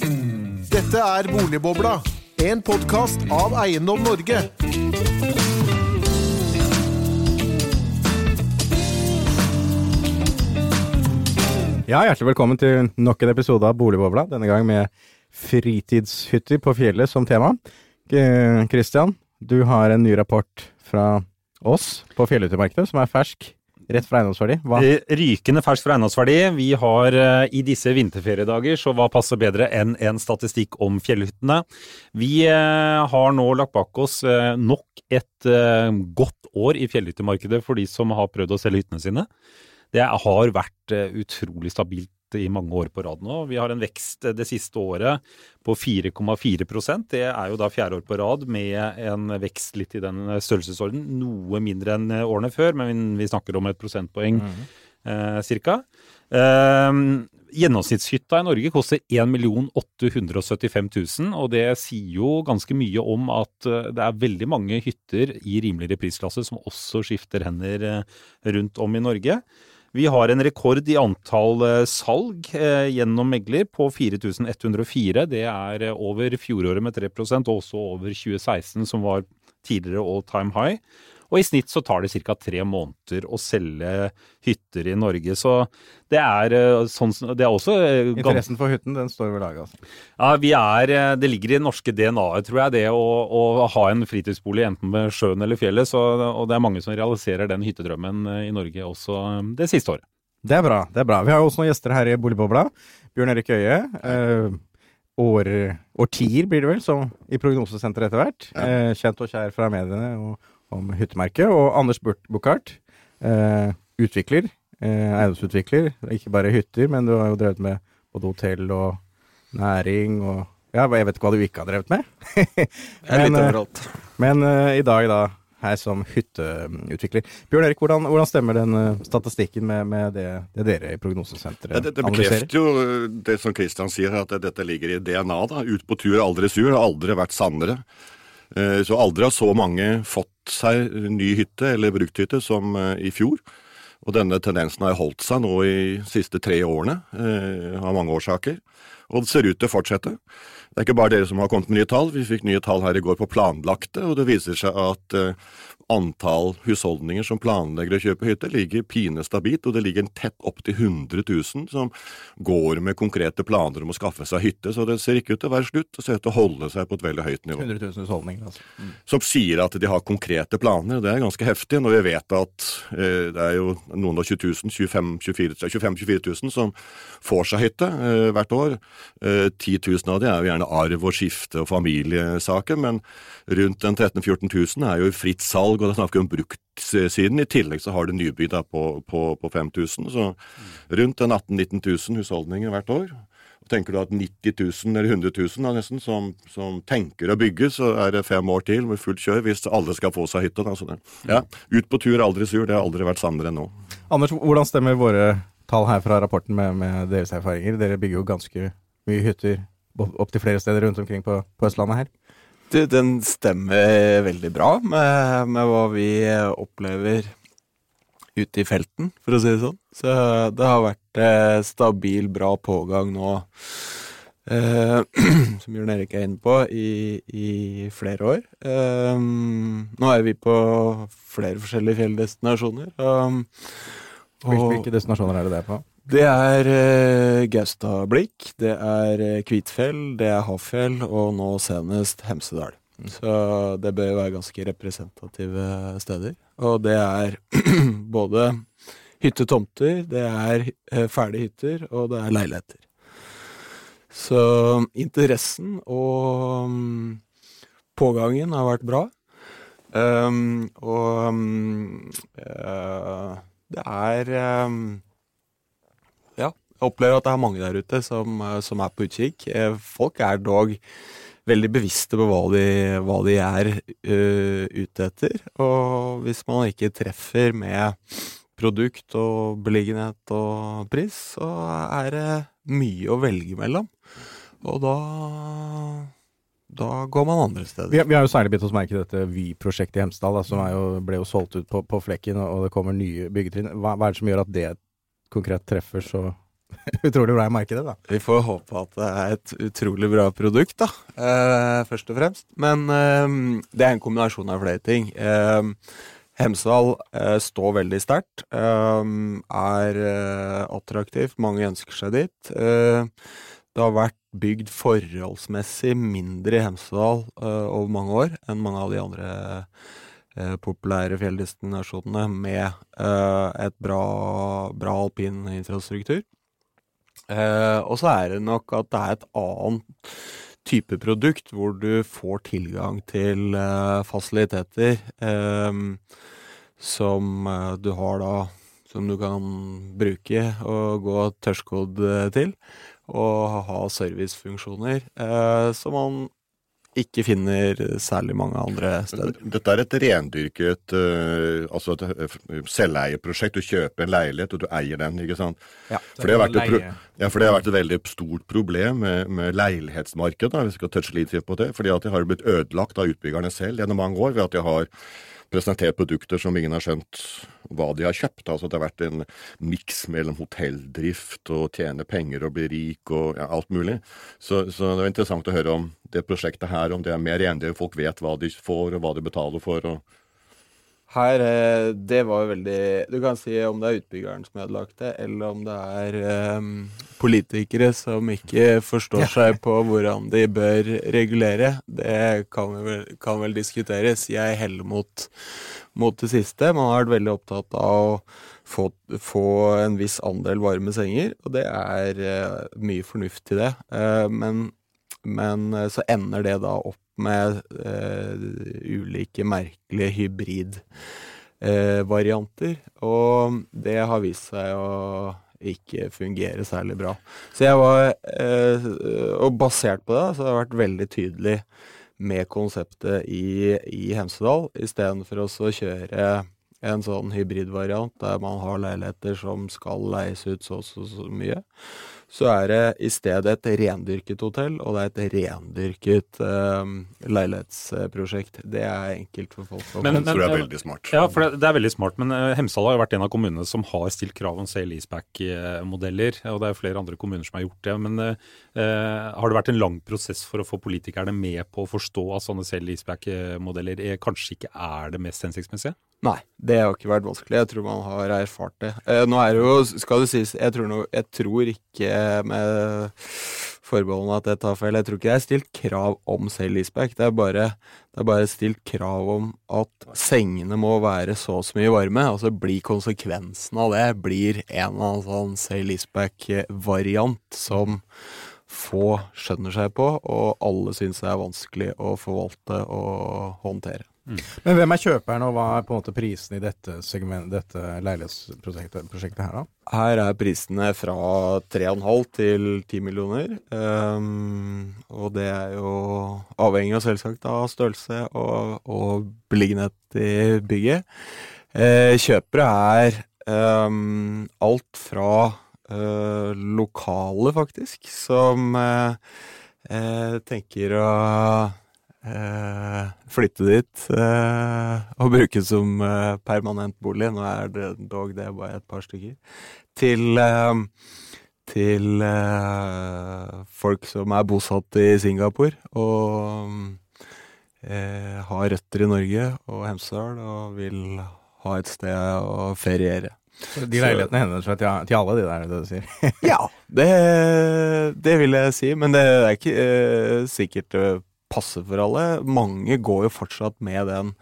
Dette er Boligbobla, en podkast av Eiendom Norge. Ja, Hjertelig velkommen til nok en episode av Boligbobla, denne gang med fritidshytter på fjellet som tema. Kristian, du har en ny rapport fra oss på fjellhyttemarkedet som er fersk, rett fra eiendomsverdi. Hva? Eh, Rykende fersk for eiendomsverdi. Vi har eh, i disse vinterferiedager, så hva passer bedre enn en statistikk om fjellhyttene? Vi eh, har nå lagt bak oss nok et godt år i fjellhyttemarkedet for de som har prøvd å selge hyttene sine. Det har vært utrolig stabilt i mange år på rad nå. Vi har en vekst eh, det siste året på 4,4% Det er jo da fjerde år på rad med en vekst litt i den størrelsesorden. Noe mindre enn årene før, men vi snakker om et prosentpoeng eh, cirka. Eh, gjennomsnittshytta i Norge koster 1 875 000, og det sier jo ganske mye om at eh, det er veldig mange hytter i rimeligere prisklasse som også skifter hender eh, rundt om i Norge. Vi har en rekord i antall eh, salg eh, gjennom megler på 4104. Det er eh, over fjoråret med 3 og også over 2016, som var tidligere all time high. Og i snitt så tar det ca. tre måneder å selge hytter i Norge. Så det er eh, sånn Det er også eh, Interessen for hytten, den står ved laget, altså. ja, vi er, eh, Det ligger i det norske DNA-et, tror jeg, det å, å ha en fritidsbolig enten ved sjøen eller fjellet. Så, og det er mange som realiserer den hyttedrømmen i Norge også det siste året. Det er bra. det er bra. Vi har jo også noen gjester her i Boligbobla. Bjørn Erik Øie. Eh, år, årtier blir det vel, som i prognosesenteret etter hvert. Eh, kjent og kjær fra mediene og, om hyttemerket. Og Anders Burt Buchardt, eh, utvikler. Eh, eiendomsutvikler. Ikke bare hytter, men du har jo drevet med både hotell og næring og Ja, jeg vet ikke hva du ikke har drevet med. Litt Men, eh, overalt. Men eh, i dag da her som hytteutvikler. Bjørn Erik, hvordan, hvordan stemmer den eh, statistikken med, med det, det dere i Prognosesenteret Ja, det, det analyserer? bekrefter jo eh, det som Kristian sier, at dette ligger i DNA. da. Ut på tur, aldri sur. Har aldri vært sannere. Eh, Så aldri har så mange fått seg ny hytte eller brukthytte som eh, i fjor. Og denne tendensen har holdt seg nå i de siste tre årene, eh, av mange årsaker. Og det ser ut til å fortsette. Det er ikke bare dere som har kommet med nye tall. Vi fikk nye tall her i går på planlagte, og det viser seg at antall husholdninger som planlegger å kjøpe hytte, ligger pinestabilt, og det ligger tett opp til 100 000 som går med konkrete planer om å skaffe seg hytte. Så det ser ikke ut til å være slutt, det ser ut til å holde seg på et veldig høyt nivå. 100 000 husholdninger, altså. Som sier at de har konkrete planer. Det er ganske heftig når vi vet at eh, det er jo noen og 20 000, 25 24 000 som får seg hytte eh, hvert år. Eh, 10 000 av de er jo gjerne arv og skifte og familiesaker, men rundt en 13 000-14 000 er jo fritt salg, og da snakker vi om bruktsiden. I tillegg så har du nybygg på, på, på 5000, så rundt 18 000-19 000 husholdninger hvert år. Tenker du at 90 000 eller 100 000 da, nesten, som, som tenker å bygge, så er det fem år til med fullt kjør hvis alle skal få seg hytte. Da, det. Ja, ut på tur, aldri sur. Det har aldri vært sannere enn nå. Anders, hvordan stemmer våre tall her fra rapporten med, med deres erfaringer? Dere bygger jo ganske mye hytter opp til flere steder rundt omkring på, på Østlandet her. Du, den stemmer veldig bra med, med hva vi opplever ute i felten, for å si det sånn. Så det har vært eh, stabil, bra pågang nå, eh, som Jørn Erik er inne på, i, i flere år. Eh, nå er vi på flere forskjellige fjelldestinasjoner. Um, og- hvilke destinasjoner er det det på? Det er eh, Gaustablikk, det er eh, Kvitfjell, det er Hafjell, og nå senest Hemsedal. Så det bør være ganske representative steder. Og det er både hyttetomter, det er eh, ferdige hytter, og det er leiligheter. Så interessen og um, pågangen har vært bra. Um, og um, uh, det er ja, jeg opplever at det er mange der ute som, eh, som er på utkikk. Eh, Folk er dog veldig bevisste på hva de, hva de er uh, ute etter. Og hvis man ikke treffer med produkt og beliggenhet og pris, så er det mye å velge mellom. Og da da går man andre steder. Vi, vi har jo særlig bitt oss merke dette Vy-prosjektet i Hemsedal, da, som jo, ble jo solgt ut på, på flekken, og det kommer nye byggetrinn. Hva, hva er det som gjør at det konkret treffer så utrolig bra i markedet, da. Vi får håpe at det er et utrolig bra produkt, da. Eh, først og fremst. Men eh, det er en kombinasjon av flere ting. Eh, Hemsedal eh, står veldig sterkt. eh, er eh, attraktivt. Mange ønsker seg dit. Det har vært bygd forholdsmessig mindre i Hemsedal over mange år enn mange av de andre populære fjelldestinasjonene med et bra, bra alpin infrastruktur. Eh, og så er det nok at det er et annet type produkt hvor du får tilgang til eh, fasiliteter eh, som eh, du har da som du kan bruke og gå tørrskodd eh, til, og ha servicefunksjoner eh, som man ikke finner særlig mange andre steder. Dette er et rendyrket uh, altså et selveieprosjekt. Du kjøper en leilighet, og du eier den. ikke sant? Ja, For det har vært et, pro ja, for det har vært et veldig stort problem med, med leilighetsmarkedet. hvis Vi skal touche litt på det, fordi at det har blitt ødelagt av utbyggerne selv gjennom mange år ved at de har presentert produkter som ingen har skjønt hva de har kjøpt. Altså Det har vært en miks mellom hotelldrift og tjene penger og bli rik og ja, alt mulig. Så, så det var interessant å høre om det prosjektet her, om det er mer rendyrket, folk vet hva de får og hva de betaler for. og Her, eh, det var jo veldig Du kan si om det er utbyggeren som ødelagte, eller om det er um, politikere som ikke forstår seg på hvordan de bør regulere. Det kan vel, kan vel diskuteres. Jeg heller mot, mot det siste. Man har vært veldig opptatt av å få, få en viss andel varme senger, og det er uh, mye fornuft i det. Uh, men, men så ender det da opp med eh, ulike merkelige hybridvarianter. og det har vist seg å ikke fungere særlig bra. Så jeg var eh, Og basert på det, så har jeg vært veldig tydelig med konseptet i, i Hemsedal, istedenfor å kjøre en sånn hybridvariant der man har leiligheter som skal leies ut så og så, så mye. Så er det i stedet et rendyrket hotell, og det er et rendyrket eh, leilighetsprosjekt. Det er enkelt for folk å Men- Det tror jeg er veldig smart. Ja, for det, det er veldig smart, men uh, Hemsedal har jo vært en av kommunene som har stilt krav om sale leaseback-modeller, og det er flere andre kommuner som har gjort det. Men eh, har det vært en lang prosess for å få politikerne med på å forstå at sånne eh, kanskje ikke er det mest hensiktsmessige? Nei, det har ikke vært vanskelig. Jeg tror man har erfart det. Eh, nå er det jo, skal det sies, jeg tror, no, jeg tror ikke med forbeholdene at jeg tar feil, jeg tror ikke det er stilt krav om sale leaseback. Det det er bare stilt krav om at sengene må være så og så mye varme. Altså blir konsekvensen av det blir en eller annen sånn sale leaseback-variant som få skjønner seg på, og alle syns det er vanskelig å forvalte og håndtere. Men hvem er kjøperen, og hva er på en måte prisen i dette, segment, dette leilighetsprosjektet prosjektet her, da? Her er prisene fra 3,5 til 10 millioner. Um, og det er jo avhengig av selvsagt av størrelse og, og beliggenhet i bygget. Uh, kjøpere er um, alt fra uh, lokale, faktisk, som uh, tenker å flytte dit eh, og bruke som eh, permanent bolig. Nå er det dog det bare et par stykker. Til, eh, til eh, folk som er bosatt i Singapore og eh, har røtter i Norge og Hemsedal og vil ha et sted å feriere. Så de leilighetene henvender seg til, til alle, de der, det du sier. Ja, det, det vil jeg si, men det er ikke eh, sikkert passer for alle. Mange går jo fortsatt med den,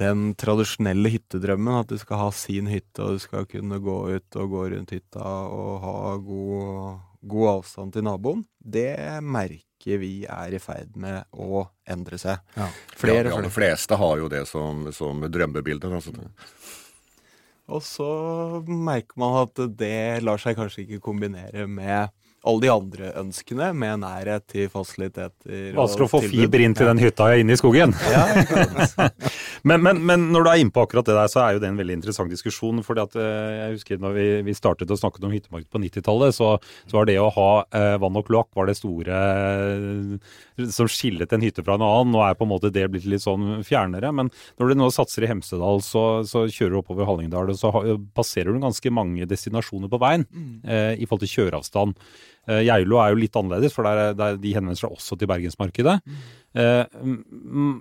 den tradisjonelle hyttedrømmen, at du skal ha sin hytte, og du skal kunne gå ut og gå rundt hytta og ha god, god avstand til naboen. Det merker vi er i ferd med å endre seg. Ja. Ja, Flere de aller fleste har jo det som, som drømmebilde. Altså. Og så merker man at det lar seg kanskje ikke kombinere med alle de andre ønskene, med nærhet til fasiliteter. Vanskelig å få fiber inn til den hytta inne i skogen. Ja. Men, men, men, når du er inne på akkurat det der, så er jo det en veldig interessant diskusjon. fordi at eh, jeg husker når vi, vi startet å snakke om hyttemarked på 90-tallet, så, så, var det å ha eh, vann og kloakk var det store eh, som skillet en hytte fra en annen. Nå er på en måte det blitt litt sånn fjernere. Men når du nå satser i Hemsedal, så, så kjører du oppover Hallingdal, og så ha, passerer du ganske mange destinasjoner på veien mm. eh, i forhold til kjøreavstand. Eh, Geilo er jo litt annerledes, for der, der, de henvender seg også til bergensmarkedet. Mm. Eh,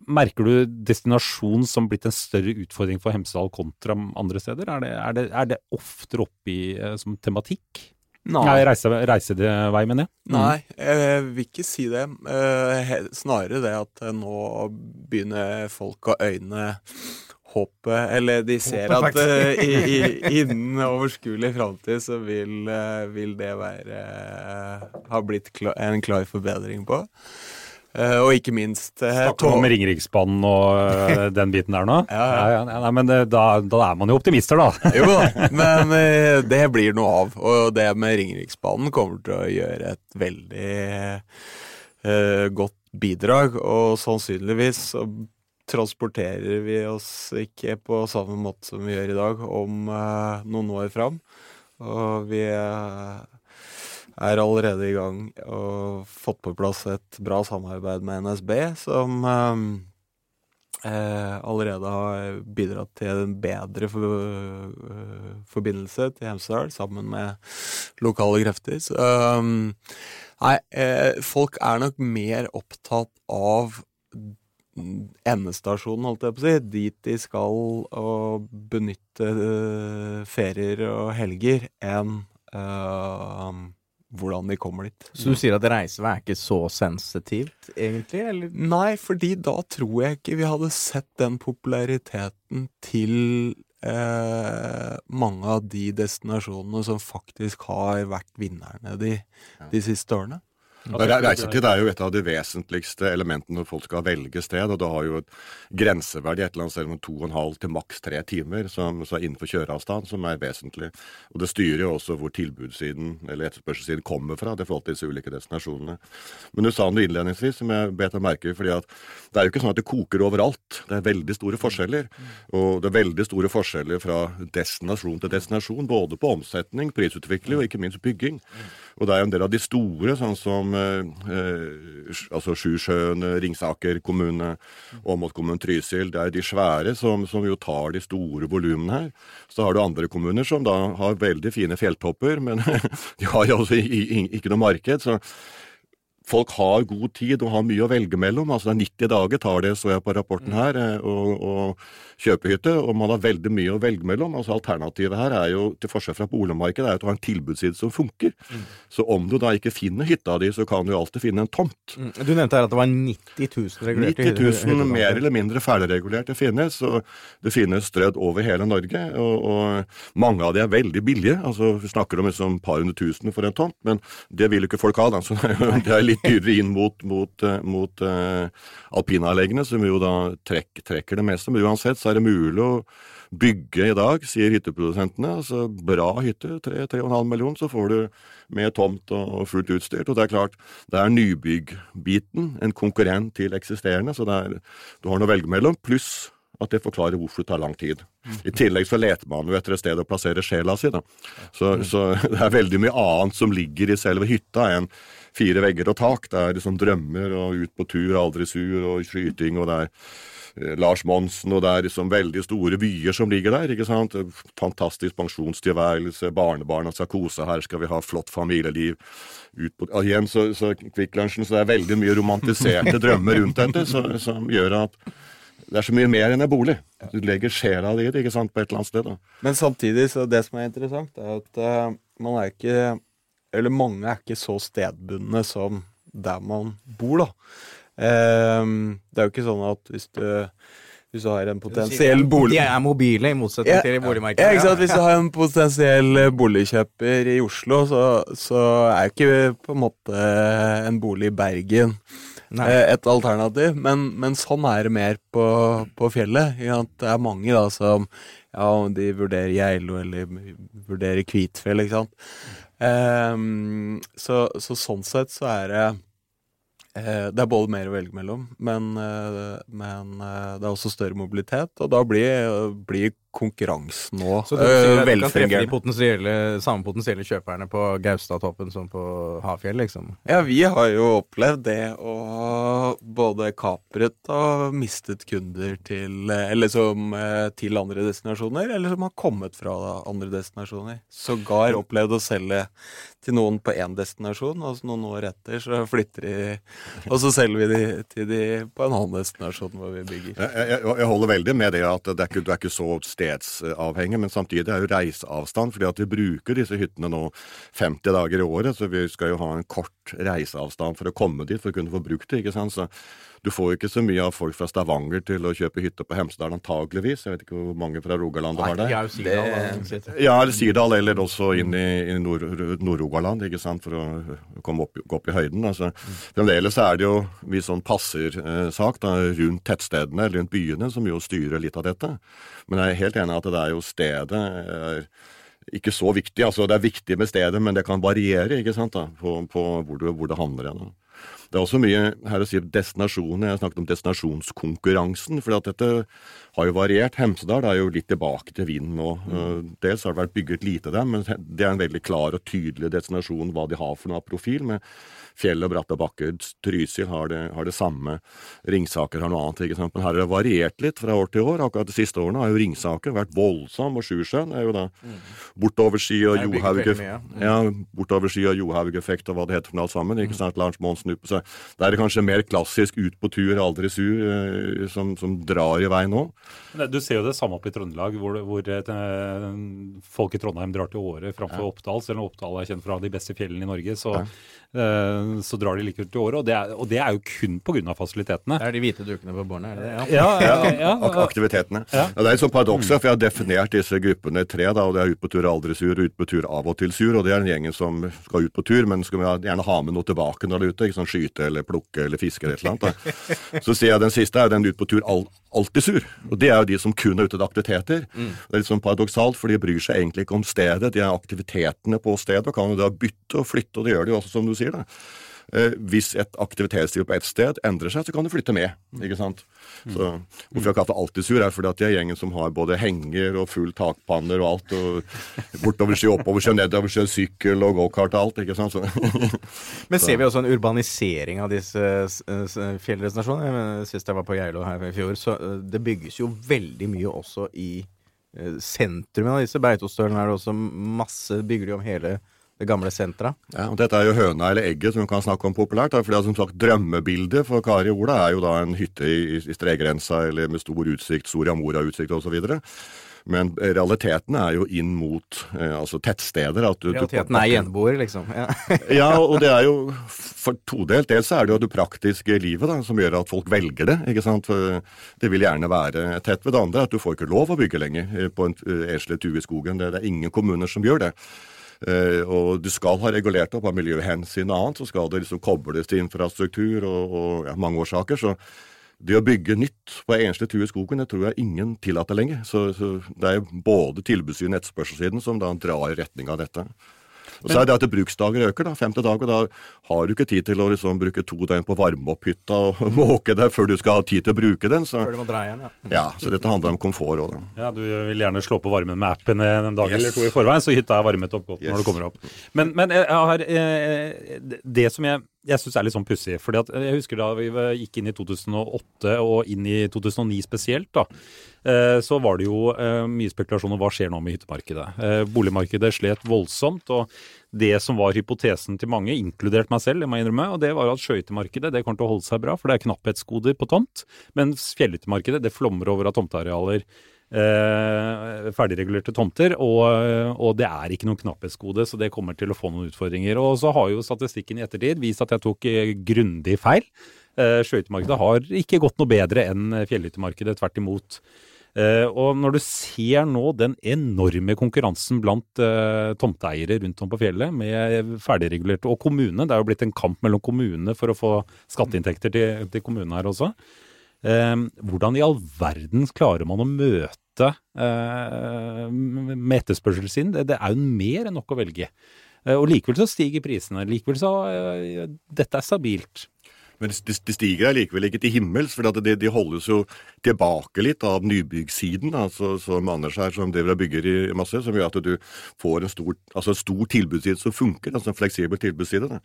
merker du destinasjon som blitt en større utfordring for Hemsedal kontra andre steder? Er det, er det, er det oftere oppe i, eh, som tematikk? Nei. Nei reise, reisedevei, mener jeg. Mm. Nei, jeg vil ikke si det. Eh, snarere det at nå begynner folk å øyne håpet Eller de ser at uh, i, i, innen overskuelig framtid så vil, vil, det være Ha blitt en klar forbedring på. Uh, og ikke minst uh, Snakker du om Ringeriksbanen og uh, den biten der nå? ja, ja. ja, ja nei, men da, da, er man jo optimister, da. jo da, men det blir noe av. Og det med Ringeriksbanen kommer til å gjøre et veldig godt bidrag. Og sannsynligvis så transporterer vi oss ikke på samme måte som vi gjør i dag, om noen år fram. Og vi er allerede i gang og fått på plass et bra samarbeid med NSB, som eh, eh, allerede har bidratt til en bedre for, uh, forbindelse til Hemsedal, sammen med lokale krefter. Så, um, nei, eh, folk er nok mer opptatt av endestasjonen, holdt jeg på å si, dit de skal og benytte uh, ferier og helger, enn uh, hvordan de kommer dit. Så du sier at reisevei er ikke så sensitivt, egentlig? Eller? Nei, fordi da tror jeg ikke vi hadde sett den populariteten til eh, mange av de destinasjonene som faktisk har vært vinnerne de, de siste årene. Reisetid er jo et av de vesentligste elementene når folk skal velge sted. og Det har jo et grenseverdi et eller annet sted mellom to og en halv til maks tre timer, som, som, er innenfor kjøreavstand, som er vesentlig. Og Det styrer jo også hvor tilbudssiden eller etterspørselssiden kommer fra i forhold til disse ulike destinasjonene. Men du sa noe innledningsvis som jeg bet meg merke i. fordi at det er jo ikke sånn at det koker overalt. Det er veldig store forskjeller. Og det er veldig store forskjeller fra destinasjon til destinasjon, både på omsetning, prisutvikling og ikke minst bygging. Og det er jo en del av de store, sånn som eh, eh altså Sjusjøen, Ringsaker kommune, Åmot Trysil. Det er de svære som, som jo tar de store volumene her. Så har du andre kommuner som da har veldig fine fjelltopper, men de har jo altså ikke noe marked. så folk har god tid og har mye å velge mellom. Altså det er 90 dager tar det, så jeg på rapporten her, å eh, kjøpe hytte. Og man har veldig mye å velge mellom. Altså Alternativet her er jo, til forskjell fra boligmarkedet, er at du har en tilbudsside som funker. Mm. Så om du da ikke finner hytta di, så kan du jo alltid finne en tomt. Mm. Du nevnte her at det var 90 000 regulerte 90 000 mer eller mindre ferdigregulerte finnes. Og det finnes strødd over hele Norge. Og, og, mange av de er veldig billige. altså Vi snakker om et liksom par hundre tusen for en tomt, men det vil jo ikke folk ha. da, så det er litt dyrere inn mot, mot, eh, mot uh, alpinanleggene, som jo da trekk, trekker det meste. Men uansett så er det mulig å bygge i dag, sier hytteprodusentene. Altså bra hytte, 3-3,5 millioner, så får du med tomt og fullt utstyrt. Og det er klart, det er nybyggbiten, en konkurrent til eksisterende, så er, du har noe å velge mellom. Pluss at det forklarer hvorfor det tar lang tid. I tillegg så leter man jo etter et sted å plassere sjela si. da. Så, så det er veldig mye annet som ligger i selve hytta enn fire vegger og tak. Det er liksom drømmer og ut på tur, aldri sur og skyting, og det er eh, Lars Monsen, og det er liksom veldig store byer som ligger der. ikke sant? Fantastisk pensjonstilværelse, barnebarna skal kose, her skal vi ha flott familieliv. Ut på, og igjen så, så Kvikk Lunsjen, så det er veldig mye romantiserte drømmer rundt dette, så, som gjør at det er så mye mer enn en bolig. Du legger sjela di i det ikke sant, på et eller annet sted. Da. Men samtidig, så det som er interessant, er at uh, man er ikke eller mange er ikke så stedbundne som der man bor, da. Um, det er jo ikke sånn at hvis du hvis du har en potensiell bolig... De er mobile, i motsetning ja, til boligmarkedet. Ja, ikke sant? Hvis du har en potensiell boligkjøper i Oslo, så, så er jo ikke på en måte en bolig i Bergen Nei. Eh, et alternativ. Men, men, sånn er det mer på, på fjellet. Det er mange da som ja, de vurderer Geilo eller vurderer Kvitfjell, ikke sant. Um, så, så, sånn sett så er det uh, det er både mer å velge mellom, men, uh, men uh, det er også større mobilitet. Og da blir, blir konkurransen nå Så du sier eh, at du kan treffe de potensielle, samme potensielle kjøperne på Gaustatoppen som på Hafjell, liksom? Ja, vi har jo opplevd det å både kapret og mistet kunder til Eller som eh, til andre destinasjoner, eller som har kommet fra andre destinasjoner. Sågar opplevd å selge til noen på én destinasjon, og så noen år etter så flytter de Og så selger vi de til de på en annen destinasjon hvor vi bygger. Jeg, jeg, jeg holder veldig med det at det er ikke, du er ikke så stedsavhengig, men samtidig er jo reiseavstand. fordi at vi bruker disse hyttene nå 50 dager i året, så vi skal jo ha en kort reiseavstand for å komme dit for å kunne få brukt det. ikke sant? Så du får jo ikke så mye av folk fra Stavanger til å kjøpe hytte på Hemsedal antageligvis. Jeg vet ikke hvor mange fra Rogaland du har der. Er jo Sirdal. Ja, eller Sirdal, eller også inn i, i Nord- Nord-Rogaland, ikke sant, for å komme opp, gå opp i høyden. Altså, Fremdeles er det jo vi sånn passer-sak da, rundt tettstedene, rundt byene, som jo styrer litt av dette. Men jeg er helt enig i at det er jo stedet er ikke så viktig. Altså, det er viktig med stedet, men det kan variere ikke sant, da, på, på hvor, du, hvor det havner. Det er også mye her å si destinasjoner. Jeg har snakket om destinasjonskonkurransen. For dette har jo variert. Hemsedal er jo litt tilbake til vinden nå. Mm. Dels har det vært bygget lite der, men det er en veldig klar og tydelig destinasjon hva de har for noe profil. med Fjell og bratte bakker. Trysil har det, har det samme. Ringsaker har noe annet. ikke sant? Men her har det variert litt fra år til år. Akkurat de siste årene har jo Ringsaker vært voldsom, og Sjusjøen er jo da bortoverski og johaugeffekt ja, bortoverski og Johaug-effekt og hva det heter for noe alt sammen. ikke sant? Lars Monsen ut på seg. det er kanskje mer klassisk ut på tur, aldri sur, eh, som, som drar i vei nå. Du ser jo det samme oppe i Trøndelag, hvor, hvor eh, folk i Trondheim drar til Åre framfor Oppdal. Selv om Oppdal er kjent fra de beste fjellene i Norge, så, eh, så drar de like ut til året. Og det er, og det er jo kun pga. fasilitetene. Det er de hvite dukene på bordene, er det det? Ja, ja, ja, Ak aktivitetene. Ja. det er et sånt paradoks, for jeg har definert disse gruppene tre. da, og Det er ut på tur aldri sur, ut på tur av og til sur. og Det er den gjengen som skal ut på tur, men skal gjerne ha med noe tilbake når de er ute. ikke sånn Skyte eller plukke eller fiske eller et eller annet. Da. Så sier jeg den siste er den ut på tur all, alltid sur. Og Det er jo de som kun er ute til aktiviteter. Det er litt sånn paradoksalt, for de bryr seg egentlig ikke om stedet. De er aktivitetene på stedet og kan jo da bytte og flytte, og det gjør de jo også, som du sier. da. Eh, hvis et aktivitetsliv på ett sted endrer seg, så kan du flytte med. ikke sant? Så Hvorfor jeg kaller det alltid sur, er fordi at de er gjengen som har både henger og full takpanner og alt. og Bortoverski, nedover nedoverski, sykkel og gokart og alt. ikke sant? Men ser vi også en urbanisering av disse Jeg Sist jeg var på Geilo her i fjor, så eh, det bygges jo veldig mye også i sentrum sentrumet av disse. Beitostølene er det også masse Bygger de om hele det gamle senteret. ja, og Dette er jo høna eller egget, som vi kan snakke om populært. for fordi er som sagt, Drømmebildet for Kari Ola er jo da en hytte i, i stregrensa eller med stor utsikt, Soria Moria-utsikt osv. Men realiteten er jo inn mot eh, altså tettsteder. du, du- Realiteten er gjenboer, liksom. Ja. Ja, og det er jo for todelt. Dels er det jo det praktiske livet da, som gjør at folk velger det. ikke sant? For det vil gjerne være tett ved det andre. At du får ikke lov å bygge lenger eh, på en eh, enslig tue i skogen. Det, det er ingen kommuner som gjør det. Eh, og du skal ha regulert opp av miljøhensyn og annet, så skal det liksom kobles til infrastruktur og, og ja, mange årsaker. så det å bygge nytt på enslig tue i skogen, det tror jeg ingen tillater lenger. Så, så det er både tilbudssiden og etterspørselssiden som da drar i retning av dette. Og så er det at bruksdager øker, da. 50 dager. Da har du ikke tid til å liksom bruke to døgn på å varme opp hytta og måke der før du skal ha tid til å bruke den. Så, Før du må dra igjen, ja. ja, så dette handler om komfort òg, da. Ja, Du vil gjerne slå på varmen med appen en dag Yes. eller to i forveien, så hytta er varmet opp godt Yes. når du kommer opp. Men, men jeg har, eh, det som jeg, jeg syns er litt sånn pussig fordi at Jeg husker da vi gikk inn i 2008 og inn i 2009 spesielt, da, eh, så var det jo eh, mye spekulasjon om hva skjer nå med hyttemarkedet. Eh, Boligmarkedet slet voldsomt. og det som var hypotesen til mange, inkludert meg selv, jeg må innrømme, og det var at sjøhyttemarkedet det kommer til å holde seg bra, for det er knapphetsgoder på tomt. Mens fjellhyttemarkedet det flommer over av tomtearealer. Eh, ferdigregulerte tomter, og, og det er ikke noe knapphetsgode, så det kommer til å få noen utfordringer. Og så har jo statistikken i ettertid vist at jeg tok eh, grundig feil. Eh, Sjøhyttemarkedet har ikke gått noe bedre enn fjellhyttemarkedet, tvert imot. Eh, og når du ser nå den enorme konkurransen blant eh, tomteeiere rundt om på fjellet, med ferdigregulerte og kommunene, det er jo blitt en kamp mellom kommunene for å få skatteinntekter til, til kommunene her også. Eh, hvordan i all verden klarer man å møte med etterspørselssiden? Det, er jo mer enn nok å velge. Og likevel så stiger prisene. Likevel så Dette er stabilt. Men de, de stiger allikevel ikke til himmels, for de, de, holdes jo tilbake litt av nybyggsiden, altså, som Anders her, som driver og bygger i masse, som gjør at du får en stor, altså en stor tilbudsside som funker, altså en fleksibel tilbudsside. Da.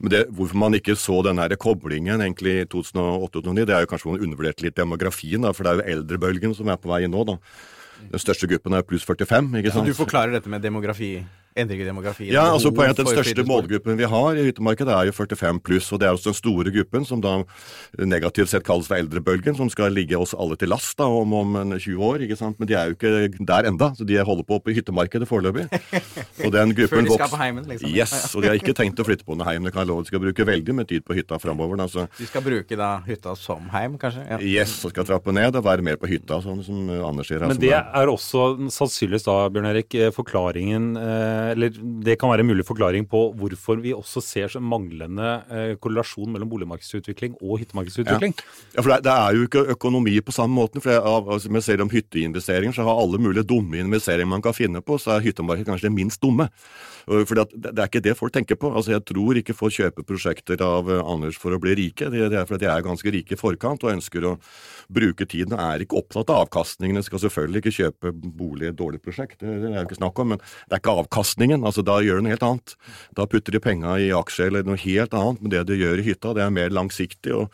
Men det, hvorfor man ikke så den her koblingen egentlig i 2008-2009, det er jo kanskje man undervurderte litt demografien, da, for det er jo eldrebølgen som er på vei inn nå. da. Den største gruppen er pluss 45. ikke sant? Så du forklarer dette med demografi? Endring i demografien? Ja, altså poenget at Den største målgruppen vi har i hyttemarkedet er jo 45 pluss. og Det er også den store gruppen som da negativt sett kalles for eldrebølgen, som skal ligge oss alle til last da, om, om 20 år. ikke sant? Men de er jo ikke der enda, så de holder på oppe i hyttemarkedet foreløpig. Og den gruppen Før de skal på heimen, liksom? Yes, og de har ikke tenkt å flytte på noe heim. Det kan jeg love. De skal bruke veldig mye tid på hytta framover. Altså. De skal bruke da hytta som heim, kanskje? Ja. Yes, og skal trappe ned og være mer på hytta, sånn som Anders sier. Men det er også sannsynligvis da, Bjørn Erik, forklaringen eh, Eller det kan være en mulig forklaring på hvorfor vi også ser så manglende eh, korrelasjon mellom boligmarkedsutvikling og hyttemarkedsutvikling. Ja, ja for det, det, er jo ikke økonomi på samme måten. for Når Vi ser om hytteinvesteringer, så har alle mulige dumme investeringer man kan finne på, så er hyttemarkedet kanskje det minst dumme. For det, det, er ikke det folk tenker på. Altså, Jeg tror ikke folk kjøper prosjekter av uh, Anders for å bli rike. Det, er fordi de er ganske rike i forkant og ønsker å bruke tiden og er ikke opptatt av avkastningene. Skal selvfølgelig ikke kjøpe bolig i et dårlig prosjekt, det, er jo ikke snakk om, men det er ikke avkastningen. altså Da gjør du noe helt annet. Da putter de penga i aksjer eller noe helt annet, men det du gjør i hytta, det er mer langsiktig og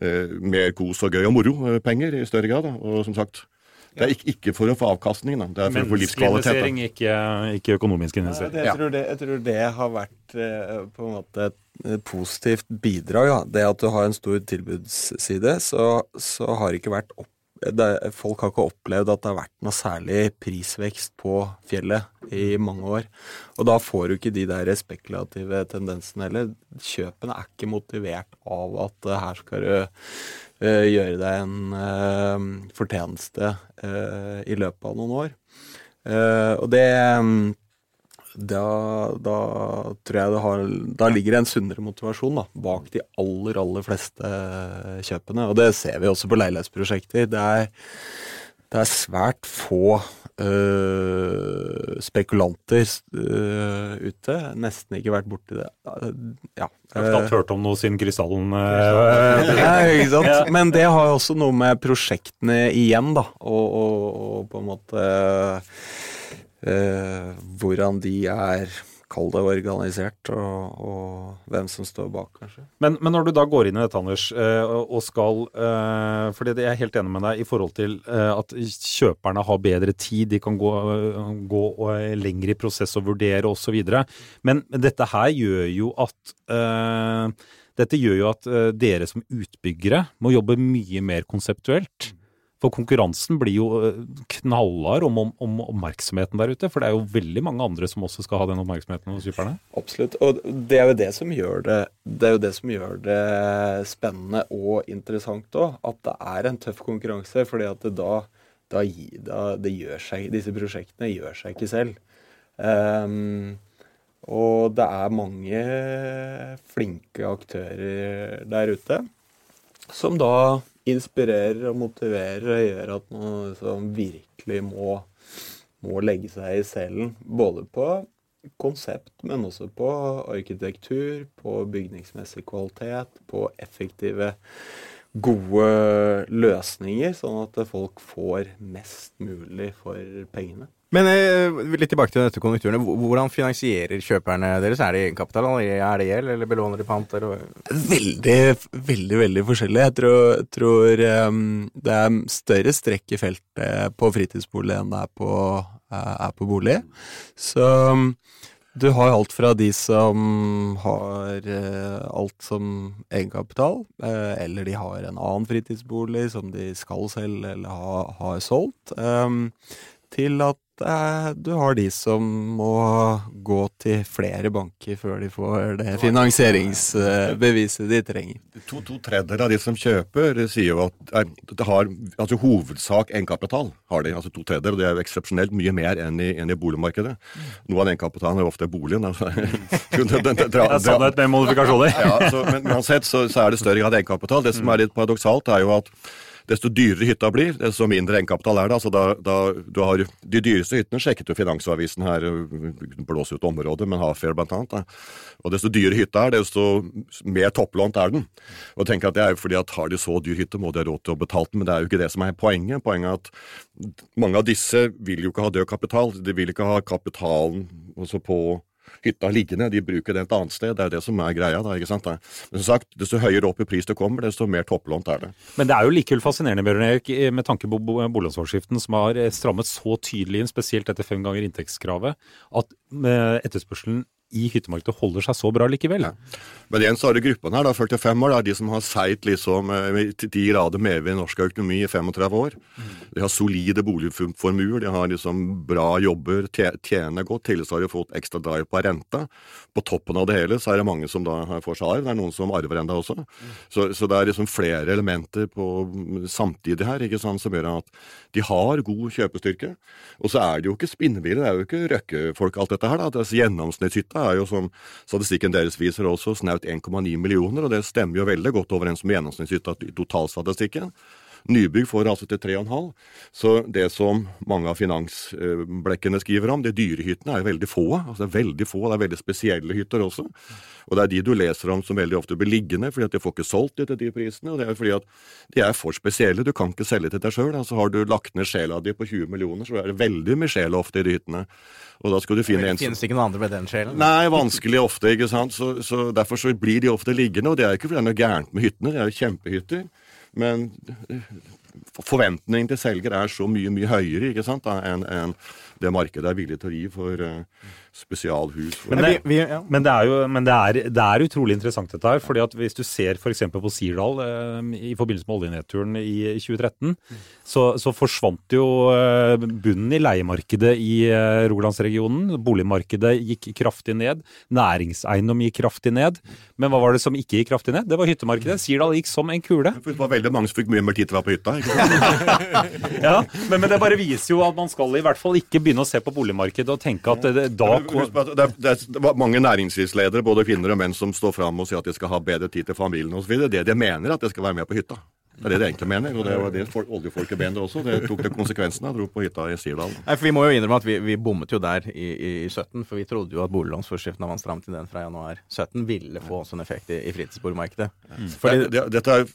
eh, mer kos og gøy og moro-penger i større grad. Da. Og som sagt, det er ikke, ikke, for å få avkastning, da. det er for å få livskvalitet. investering, ikke, ikke, økonomisk investering. Ja, jeg, tror det, jeg, tror det, har vært eh, på en måte et positivt bidrag. Ja. Det at du har en stor tilbudsside, så, så har det ikke vært opp det, folk har ikke opplevd at det har vært noe særlig prisvekst på fjellet i mange år. Og da får du ikke de der spekulative tendensene heller. Kjøpene er ikke motivert av at uh, her skal du uh, gjøre deg en uh, fortjeneste i løpet av noen år. og det um, da, da, tror jeg det har Da ligger det en sunnere motivasjon da, bak de aller, aller fleste kjøpene. Og det ser vi også på leilighetsprosjekter. Det er, det er svært få øh, spekulanter øh, ute. Nesten ikke vært borti det. Ja. Jeg har knapt hørt om noe siden krystallen øh, ja, ikke sant? Men det har også noe med prosjektene igjen, da, og, og, og på en måte eh, hvordan de er Kall det organisert, og, og, hvem som står bak, kanskje. Men, men, når du da går inn i dette, Anders, eh, og skal eh, For jeg er helt enig med deg i forhold til eh, at kjøperne har bedre tid, de kan gå, gå lenger i prosess og vurdere osv. Men, dette her gjør jo at dette gjør jo at dere som utbyggere må jobbe mye mer konseptuelt. For konkurransen blir jo eh, knallhard om, om, om, oppmerksomheten der ute. For det er jo veldig mange andre som også skal ha den oppmerksomheten hos superne. Absolutt. Og det er jo det som gjør det, det, jo det, som gjør det spennende og interessant òg. At det er en tøff konkurranse. fordi at det da, da, da seg, disse prosjektene gjør seg ikke selv. Um, og det er mange flinke aktører der ute som da inspirerer og motiverer og gjør at man liksom virkelig må, må legge seg i selen. Både på konsept, men også på arkitektur, på bygningsmessig kvalitet, på effektive, gode løsninger, sånn at folk får mest mulig for pengene. Men eh, litt tilbake til dette konjunkturene. Hvordan finansierer kjøperne deres? Er det egenkapital, er det gjeld, eller belåner de pant? Eller? Veldig, veldig veldig forskjellig. Jeg tror, tror um, det er større strekk i feltet på fritidsbolig enn det er på, uh, er på bolig. Så um, du har alt fra de som har alt som egenkapital, uh, eller de har en annen fritidsbolig som de skal selge eller har, har solgt, um, til at Eh, du har de som må gå til flere banker før de får det finansieringsbeviset de trenger. To, to tredjedeler av de som kjøper, sier jo at er, det har altså hovedsak egenkapital. har de, altså to tredjedeler, og Det er jo eksepsjonelt mye mer enn i, enn i boligmarkedet. Noe av egenkapitalen er jo ofte boligen. Altså. det er sannhet med modifikasjoner. ja, så, men uansett så, så, er det større grad egenkapital. Det som er litt paradoksalt, er jo at desto dyrere hytta blir, desto mindre egenkapital er det. Altså da, da, du har De dyreste hyttene sjekket jo Finansavisen her, blåser ut området, men Hafjell blant annet. Da. Og desto dyrere hytta er, desto mer topplånt er den. Og tenk at det er jo fordi at har de så dyr hytte, må de ha råd til å betale den, men det er jo ikke det som er poenget. Poenget er at mange av disse vil jo ikke ha død kapital. De vil ikke ha kapitalen på hytta liggende, de bruker det et annet sted. Det er det som er greia. da, ikke sant? Men som sagt, desto høyere opp i pris det kommer, desto mer topplånt er det. Men det er jo likevel fascinerende, Bjørn Erik, med tanke på boliglånsforskriften som har strammet så tydelig inn, spesielt etter fem ganger inntektskravet, at eh, etterspørselen i hyttemarkedet holder seg så bra likevel. Ja. Men igjen så har du gruppene her, da, 45 år, da, de som har seilt liksom eh, til de grader medvind i norsk økonomi i 35 år. Mm. De har solide boligformuer, de har liksom bra jobber, tjener godt. Tidligere har de fått ekstra drive på renta. På toppen av det hele så er det mange som da får seg arv. Det er noen som arver enda også. Mm. Så, så, det er liksom flere elementer på samtidig her ikke sant, som gjør at de har god kjøpestyrke. Og så er det jo ikke spinnville, det er jo ikke røkkefolk alt dette her. da, er Gjennomsnittshytta er jo, som statistikken deres viser, også snaut 1,9 millioner, og det stemmer jo veldig godt overens med gjennomsnittshytta i totalstatistikken. Nybygg får altså til 3,5. Så det som mange av finansblekkene skriver om, de dyre hyttene, er veldig få. Altså det er veldig få, det er veldig spesielle hytter også. Og det er de du leser om som veldig ofte blir liggende, fordi at de får ikke solgt de til de prisene. Og det er fordi at de er for spesielle. Du kan ikke selge til deg sjøl. Altså har du lagt ned sjela di på 20 millioner, så er det veldig mye sjel ofte i de hyttene. Og da skal du finne en som Finnes ikke noen andre med den sjelen? Nei, vanskelig ofte, ikke sant. Så, så derfor så blir de ofte liggende. Og det er ikke fordi det er noe gærent med hyttene, det er jo kjempehytter. Men forventningen til selger er så mye mye høyere ikke sant, enn en det markedet er villig til å gi for uh, spesialhus. Men, det, vi, ja. men, det, er jo men det er, det er, utrolig interessant dette her. fordi at Hvis du ser f.eks. På Sirdal eh, i forbindelse med oljenedturen i 2013, så, så, forsvant jo uh, bunnen i leiemarkedet i Rogalandsregionen. Boligmarkedet gikk kraftig ned. Næringseiendom gikk kraftig ned. Men hva var det som ikke gikk kraftig ned? Det var hyttemarkedet. Sirdal gikk som en kule. Det var veldig mange som fikk mye mer tid til å være på hytta. ja, men, men det bare viser jo at man skal i hvert fall ikke begynne å se på boligmarkedet og tenke at det, da det er, det er mange næringslivsledere, både kvinner og menn, som står fram og sier at de skal ha bedre tid til familien osv. Det de mener, at de skal være med på hytta. Det er det de egentlig mener, og det var det folk, oljefolket mente også. Det tok det konsekvensen av, dro på hytta i Sirdal. Nei, for Vi må jo innrømme at vi, vi bommet jo der i, i, 17, for vi trodde jo at boliglånsforskriften av stramt til den fra januar 17, ville få også en effekt i, i fritidsboligmarkedet. Mm. Fordi, det, dette er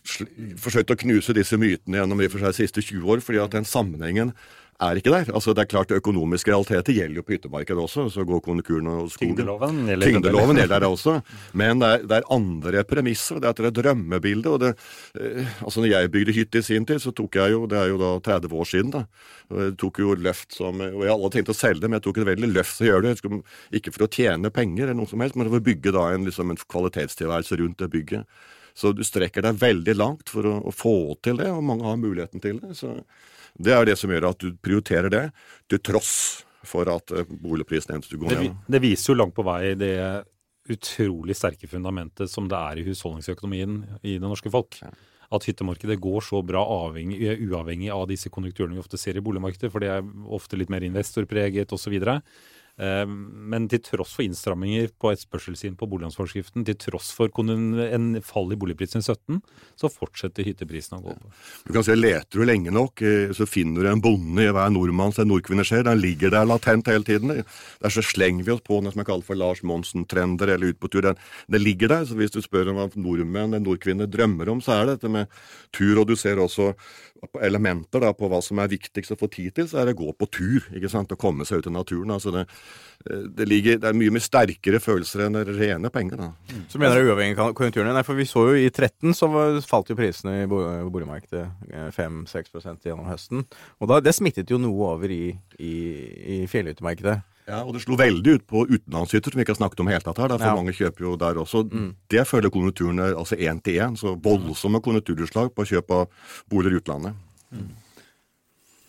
forsøkt å knuse disse mytene gjennom de for seg siste 20 år, fordi at den sammenhengen er ikke der. Altså, det er klart Økonomiske realiteter gjelder jo på hyttemarkedet også. Så går konjunkturen og skogen. Tyngdeloven gjelder, Tyngdeloven gjelder der også. Men det er, det er andre premisser. Det er et drømmebilde. og det, eh, altså Når jeg bygde hytte i sin tid, så tok jeg jo Det er jo da 30 år siden. da, og Jeg tok jo løft som Og jeg hadde tenkt å selge det, men jeg tok et veldig løft til å gjøre det. Ikke for å tjene penger, eller noe som helst, men for å bygge da en, liksom, en kvalitetstilværelse rundt det bygget. Så du strekker deg veldig langt for å, å få til det, og mange har muligheten til det. så det er det som gjør at du prioriterer det, til tross for at boligprisene endte å går ned. Det, det viser jo langt på vei det utrolig sterke fundamentet som det er i husholdningsøkonomien i det norske folk. At hyttemarkedet går så bra avhengig, uavhengig av disse konjunkturene vi ofte ser i boligmarkedet, for det er ofte litt mer investorpreget osv. Eh, men til tross for innstramminger på etterspørselssiden på boliglånsforskriften, til tross for en fall i boligprisen i 17, så fortsetter hytteprisen å gå opp. Du kan se, Leter du lenge nok, eh, så finner du en bonde i hver nordmanns en nordkvinne ser. Den ligger der latent hele tiden. Der så slenger vi oss på noe som er kalt for Lars Monsen-trender eller Ut på tur. Den, den, ligger der. så Hvis du spør om hva nordmenn eller nordkvinner drømmer om, så er det dette med tur. Og du ser også elementer da, på hva som er viktigst å få tid til, så er det å gå på tur. ikke sant, Å komme seg ut i naturen. altså det, det, ligger, det er mye mer sterkere følelser enn rene penger. da. Mm. Så mener du uavhengig av konjunkturene? Nei, for vi så jo i 13 så falt jo prisene i boligmarkedet 5-6 eh, gjennom høsten. Og da, det smittet jo noe over i, i, i fjellhyttemarkedet. Ja, og det slo veldig ut på utenlandshytter, som vi ikke har snakket om helt tatt her. For ja. mange kjøper jo der også. Mm. Det følger konjunkturene altså én til én. Så voldsomme konjunkturutslag på kjøp av boliger i utlandet. Mm.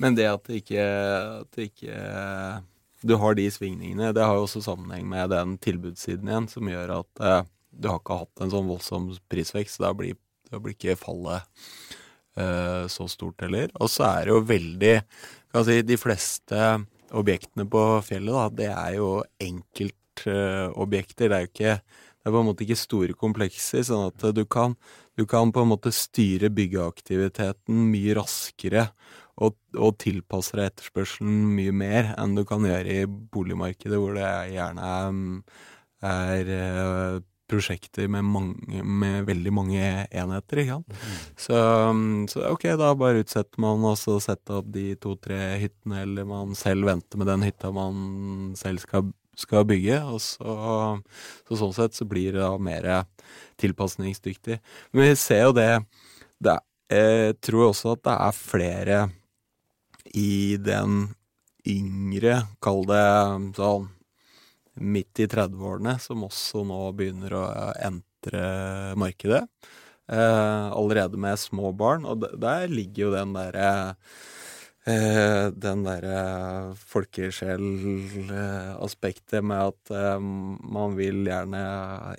Men det at det ikke, at det ikke du har de svingningene, det har jo også sammenheng med den tilbudssiden igjen, som gjør at eh, du har ikke hatt en sånn voldsom prisvekst. Da blir, da blir ikke fallet eh, så stort heller. Og så er det jo veldig kan si, De fleste objektene på fjellet, da, det er jo enkeltobjekter. Eh, det er jo ikke det er på en måte ikke store komplekser, sånn at du kan, du kan på en måte styre byggeaktiviteten mye raskere og, og tilpasser deg etterspørselen mye mer enn du kan gjøre i boligmarkedet, hvor det gjerne er, er eh, prosjekter med, mange, med, veldig mange enheter. ikke sant? Mm. Så, så, ok, da bare utsetter man og så setter opp de to-tre hyttene, eller man selv venter med den hytta man selv skal, skal bygge. og så, så, Sånn sett så blir det da mer tilpasningsdyktig. Men vi ser jo det, det Jeg tror også at det er flere i den yngre, kall det sånn midt i 30-årene, som også nå begynner å entre markedet. Eh, allerede med små barn. Og der ligger jo den derre eh, den derre folkesjelaspektet med at eh, man vil gjerne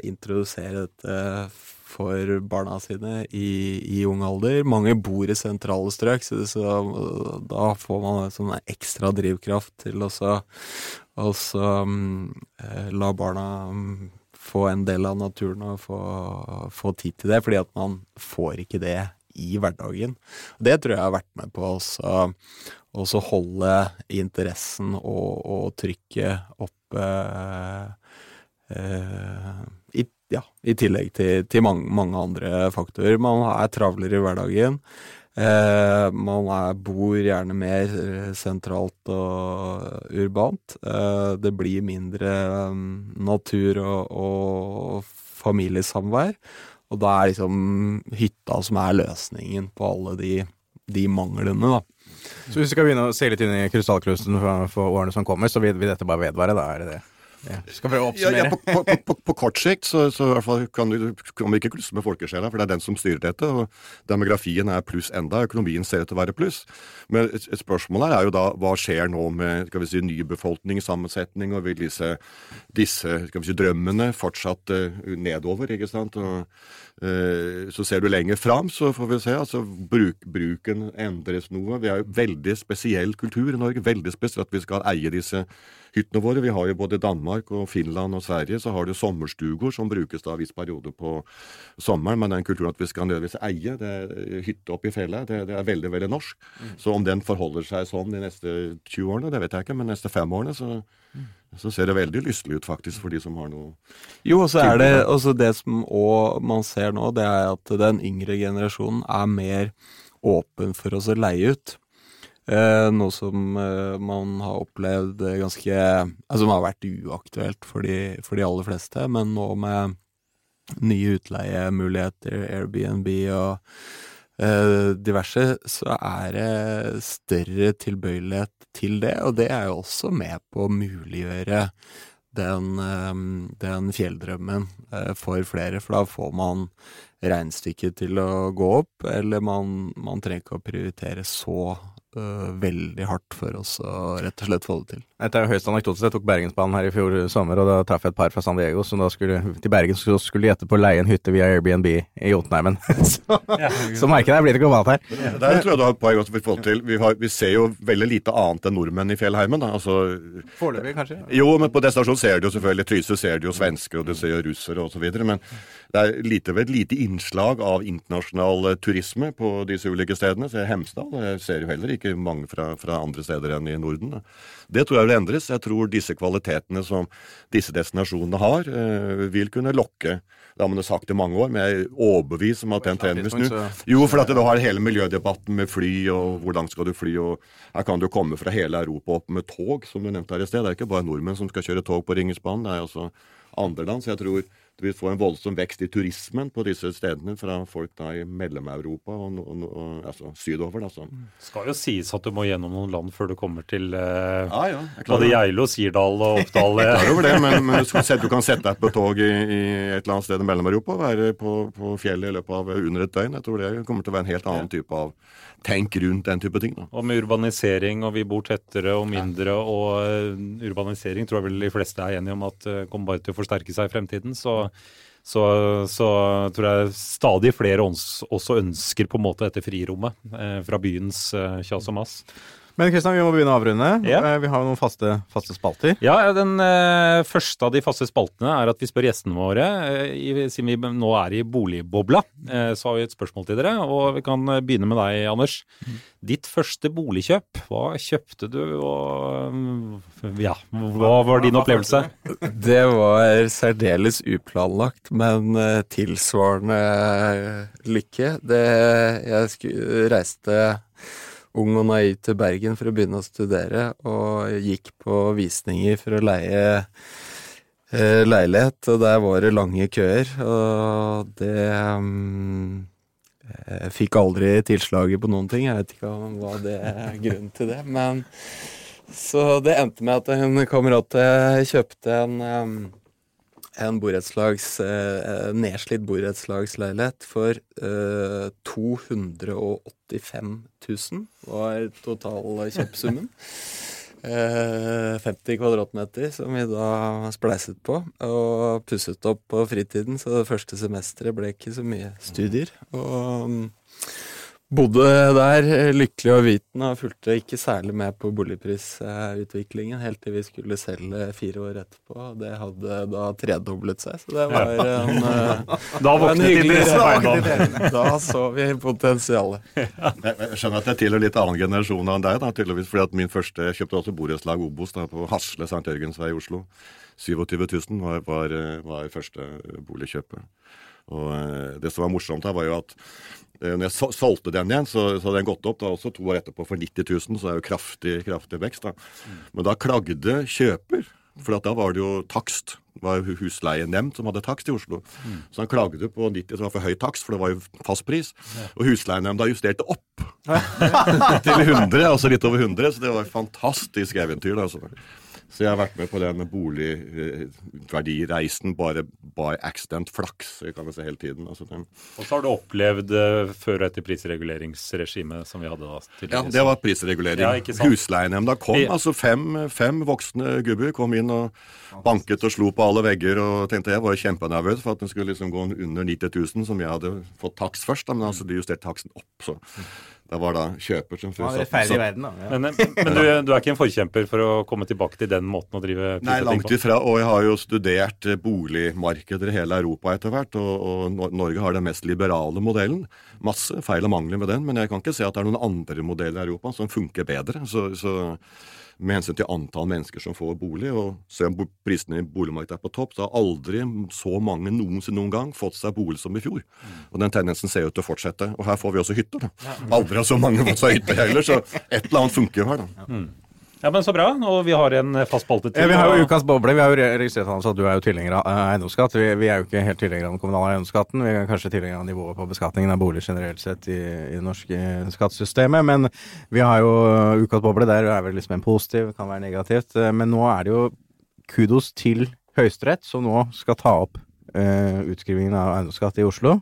introdusere dette for barna sine i, i ung alder. Mange bor i sentrale strøk, så, så da får man sånn ekstra drivkraft til å um, la barna um, få en del av naturen og få, få, tid til det, fordi at man får ikke det i hverdagen. Det tror jeg har vært med på å holde interessen og, og trykket oppe eh, i ja, i tillegg til, til mange, mange, andre faktorer. Man er travlere i hverdagen. Eh, man er, bor gjerne mer eh, sentralt og urbant. Eh, det blir mindre um, natur og, og familiesamvær. Og da er liksom hytta som er løsningen på alle de, de manglene, da. Så hvis vi skal begynne å se litt inn i krystallkrusten for, for, årene som kommer, så vil, vil dette bare vedvare, da? Er det det? Ja. Skal prøve å oppsummere. Ja, ja, på, på, på, kort sikt så, så kan, vi, kan vi ikke klusse med folkesjela, for det er den som styrer dette. og Demografien er pluss enda, økonomien ser ut til å være pluss. Men et, et spørsmål her er jo da hva skjer nå med skal vi si, ny befolkningssammensetning, og vil disse, disse skal vi si, drømmene fortsatt uh, nedover? ikke sant? Og, uh, så ser du lenger fram, så får vi se. altså bruk, Bruken endres noe. Vi har jo veldig spesiell kultur i Norge. Veldig spesielt at vi skal eie disse hyttene våre. Vi har jo både Danmark og Finland og Sverige så har du sommerstugor som brukes da en viss periode på sommeren. Men den kulturen at vi skal nødvendigvis eie det, hytte oppe i fjellet, det, det, er veldig veldig norsk. Mm. Så om den forholder seg sånn de neste 20 årene, det vet jeg ikke. Men de neste fem årene så, mm. så ser det veldig lystelig ut faktisk for de som har noe Jo, og så er det også det som man ser nå, det er at den yngre generasjonen er mer åpen for oss å leie ut. Eh, noe som eh, man har opplevd ganske altså, Som har vært uaktuelt for de, for de aller fleste. Men nå med nye utleiemuligheter, Airbnb og eh, diverse, så er det større tilbøyelighet til det. Og det er jo også med på å muliggjøre den, eh, den fjelldrømmen eh, for flere. For da får man regnestykket til å gå opp, eller man, man trenger ikke å prioritere så veldig hardt for oss å rett og slett få det til. Dette er jo høyst anekdotisk. Jeg tok Bergensbanen her i fjor sommer, og da traff jeg et par fra San Diego som da skulle til Bergen så skulle de etterpå leie en hytte via Airbnb i Jotunheimen. så, ja, så merker jeg det blir ikke globalt her. Ja, der tror jeg du har et poeng vi, til. Vi, har, vi, ser jo veldig lite annet enn nordmenn i fjellheimen. Da. Altså, Foreløpig, kanskje? Jo, men på destinasjonen ser du jo selvfølgelig Trysil ser du jo svensker, og du ser jo russere osv. Men det er lite, et lite innslag av internasjonal eh, turisme på disse ulike stedene. Så Hemsedal ser jo heller ikke mange fra, fra andre steder enn i Norden. Det tror jeg vil endres. Jeg tror disse kvalitetene som disse destinasjonene har, eh, vil kunne lokke. Det har man sagt i mange år, men jeg er overbevist om at den trenden vil snu. Jo, for at du har hele miljødebatten med fly, og hvor langt skal du fly, og her kan du komme fra hele Europa opp med tog, som du nevnte her i sted. Det er ikke bare nordmenn som skal kjøre tog på Ringesbanen, det er også andre land. Så jeg tror du vil få en voldsom vekst i turismen på disse stedene fra folk da i Mellom-Europa og, og, og, altså sydover. da sånn. Det skal jo sies at du må gjennom noen land før du kommer til eh, ja, ja, både Geilo, Sirdal og Oppdal. jeg er klar over det, men, men du, kan sette deg på tog i, i, et eller annet sted i Mellom-Europa og være på, på, fjellet i løpet av under et døgn. Jeg tror det kommer til å være en helt annen type av tenk rundt den type ting. Da. Og med urbanisering, og vi bor tettere og mindre, og uh, urbanisering tror jeg vel de fleste er enige om at uh, kommer bare til å forsterke seg i fremtiden. så så, så, tror jeg stadig flere også ønsker på en måte dette frirommet eh, fra byens eh, kjas og mass. Men Kristian, vi må begynne å avrunde. Ja. Eh, Vi har jo noen faste, faste spalter. Ja, den eh, første av de faste spaltene er at vi spør gjestene våre, eh, i, siden vi nå er i boligbobla, eh, så har vi et spørsmål til dere. Og vi kan eh, begynne med deg, Anders. Ditt første boligkjøp, hva kjøpte du, og mm, ja, hva var din opplevelse? Det var særdeles uplanlagt, men eh, tilsvarende lykke. Det, jeg sku, reiste ung og naiv til Bergen for å begynne å studere, og gikk på visninger for å leie eh, leilighet, og der var det lange køer, og det um, Jeg fikk aldri tilslaget på noen ting, jeg vet ikke hva det er grunnen til det, men så det endte med at en kamerat eh, kjøpte en, en eh, nedslitt borettslagsleilighet for eh, 285 000 var totalkjøpsummen. Eh, 50 kvadratmeter som vi da spleiset på, og pusset opp på fritiden, så det første semesteret ble ikke så mye studier. Og Bodde der eh, lykkelig og vitende og fulgte ikke særlig med på boligprisutviklingen helt til vi skulle selge fire år etterpå. Det hadde da tredoblet seg, så det var en, eh, Da en våknet hyggelig på Da så vi potensialet. Jeg, jeg skjønner at jeg tilhører litt annen generasjon enn deg, da, tydeligvis. fordi at min første Jeg kjøpte også borettslag Obos da, på Hasle St. Jørgens vei i Oslo. 27 000 var, var, eh, var første boligkjøpet. Og eh, det som var morsomt her, var jo at eh, når jeg solgte den igjen, så, så hadde den gått opp da også to år etterpå for 90 000, så det er jo kraftig, kraftig vekst. da. Men da klagde kjøper, for da var det jo takst. Det var husleienemnd som hadde takst i Oslo. Så han klagde på 90, som var for høy takst, for det var jo fast pris. Ja. Og husleienemnda justerte opp til 100, altså litt over 100, så det var et fantastisk eventyr. da, Altså. Så jeg har vært med på den boligverdireisen bare by accident, flaks, kan jeg si hele tiden. Altså, den, Og så har du opplevd eh, før og etter prisreguleringsregimet som vi hadde da. ja, det var prisregulering. Ja? Husleienemnda kom, altså fem, fem voksne gubber kom inn og banket og slo på alle vegger, og tenkte jeg var kjempenervøs for at den skulle liksom gå under 90 000, som jeg hadde fått takst først, da, men altså de justerte taksten opp, så det var da kjøper som Ja, satt- satt- verden, da. Ja. Men, men du, du er ikke en forkjemper for å komme tilbake til den måten å drive Nei, langt ifra. Og jeg har jo studert eh, boligmarkeder i hele Europa etter hvert, og, og Norge har den mest liberale modellen. Masse feil og mangler med den, men jeg kan ikke se at det er noen andre modeller i Europa som funker bedre. Så, så med hensyn til antall mennesker som får bolig, og selv om prisene i boligmarkedet er på topp, så har aldri så mange noensinne noen gang fått seg bolig som i fjor. Og den tendensen ser ut til å fortsette. Og her får vi også hytter, da. Aldri har så mange fått seg hytte heller, så et eller annet funker jo her, da. Ja, men Så bra. Og vi har en fast spalte til. Ja, vi har jo ukas boble. Vi har jo registrert at du er jo tilhenger av eh, eiendomsskatt. Vi, vi er jo ikke helt tilhengere av den kommunale eiendomsskatten. Vi er kanskje tilhengere av nivået på beskatningen av bolig generelt sett i, i det norske skattesystemet. Men vi har jo eh, ukas boble. Der er vel liksom en positiv, kan være negativt. Eh, Men nå er det jo kudos til Høyesterett, som nå skal ta opp eh, utskrivingen av eiendomsskatt i Oslo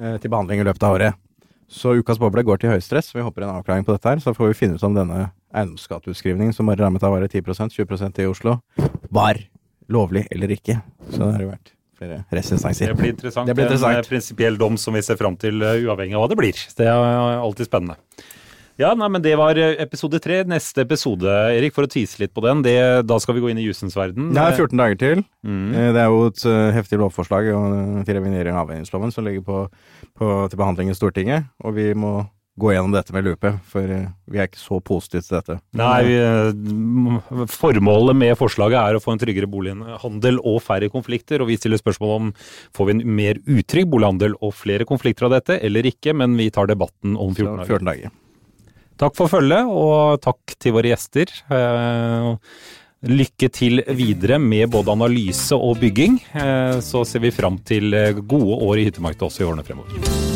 eh, til behandling i løpet av året. Så ukas boble går til Høyesterett, så vi håper en avklaring på dette her. Så får vi finne ut om denne eiendomsskatteutskrivningen, som bare rammet av være 10% 20% i Oslo, var lovlig eller ikke. Så det har jo vært flere restinstanser. Det blir interessant. Det blir interessant. En eh, prinsipiell dom som vi ser fram til, eh, uavhengig av hva det blir. Det er eh, alltid spennende. Ja, nei, men Det var episode tre. Neste episode, Erik, for å tise litt på den, det, da skal vi gå inn i jusens verden. Det er 14 dager til. Mm. Det er jo et heftig lovforslag til revidering av avhengighetsloven som ligger på, på, til behandling i Stortinget, og vi må gå gjennom dette med lupe, for eh, vi er ikke så positive til dette. Nei, eh, Formålet med forslaget er å få en tryggere bolighandel og færre konflikter. og Vi stiller spørsmål om får vi en mer utrygg bolighandel og flere konflikter av dette, eller ikke. Men vi tar debatten om 14 dager. 14 dager. Takk for følget, og takk til våre gjester. Eh, Lykke til videre med både analyse og bygging. Så ser vi fram til gode år i hyttemarkedet også i årene fremover.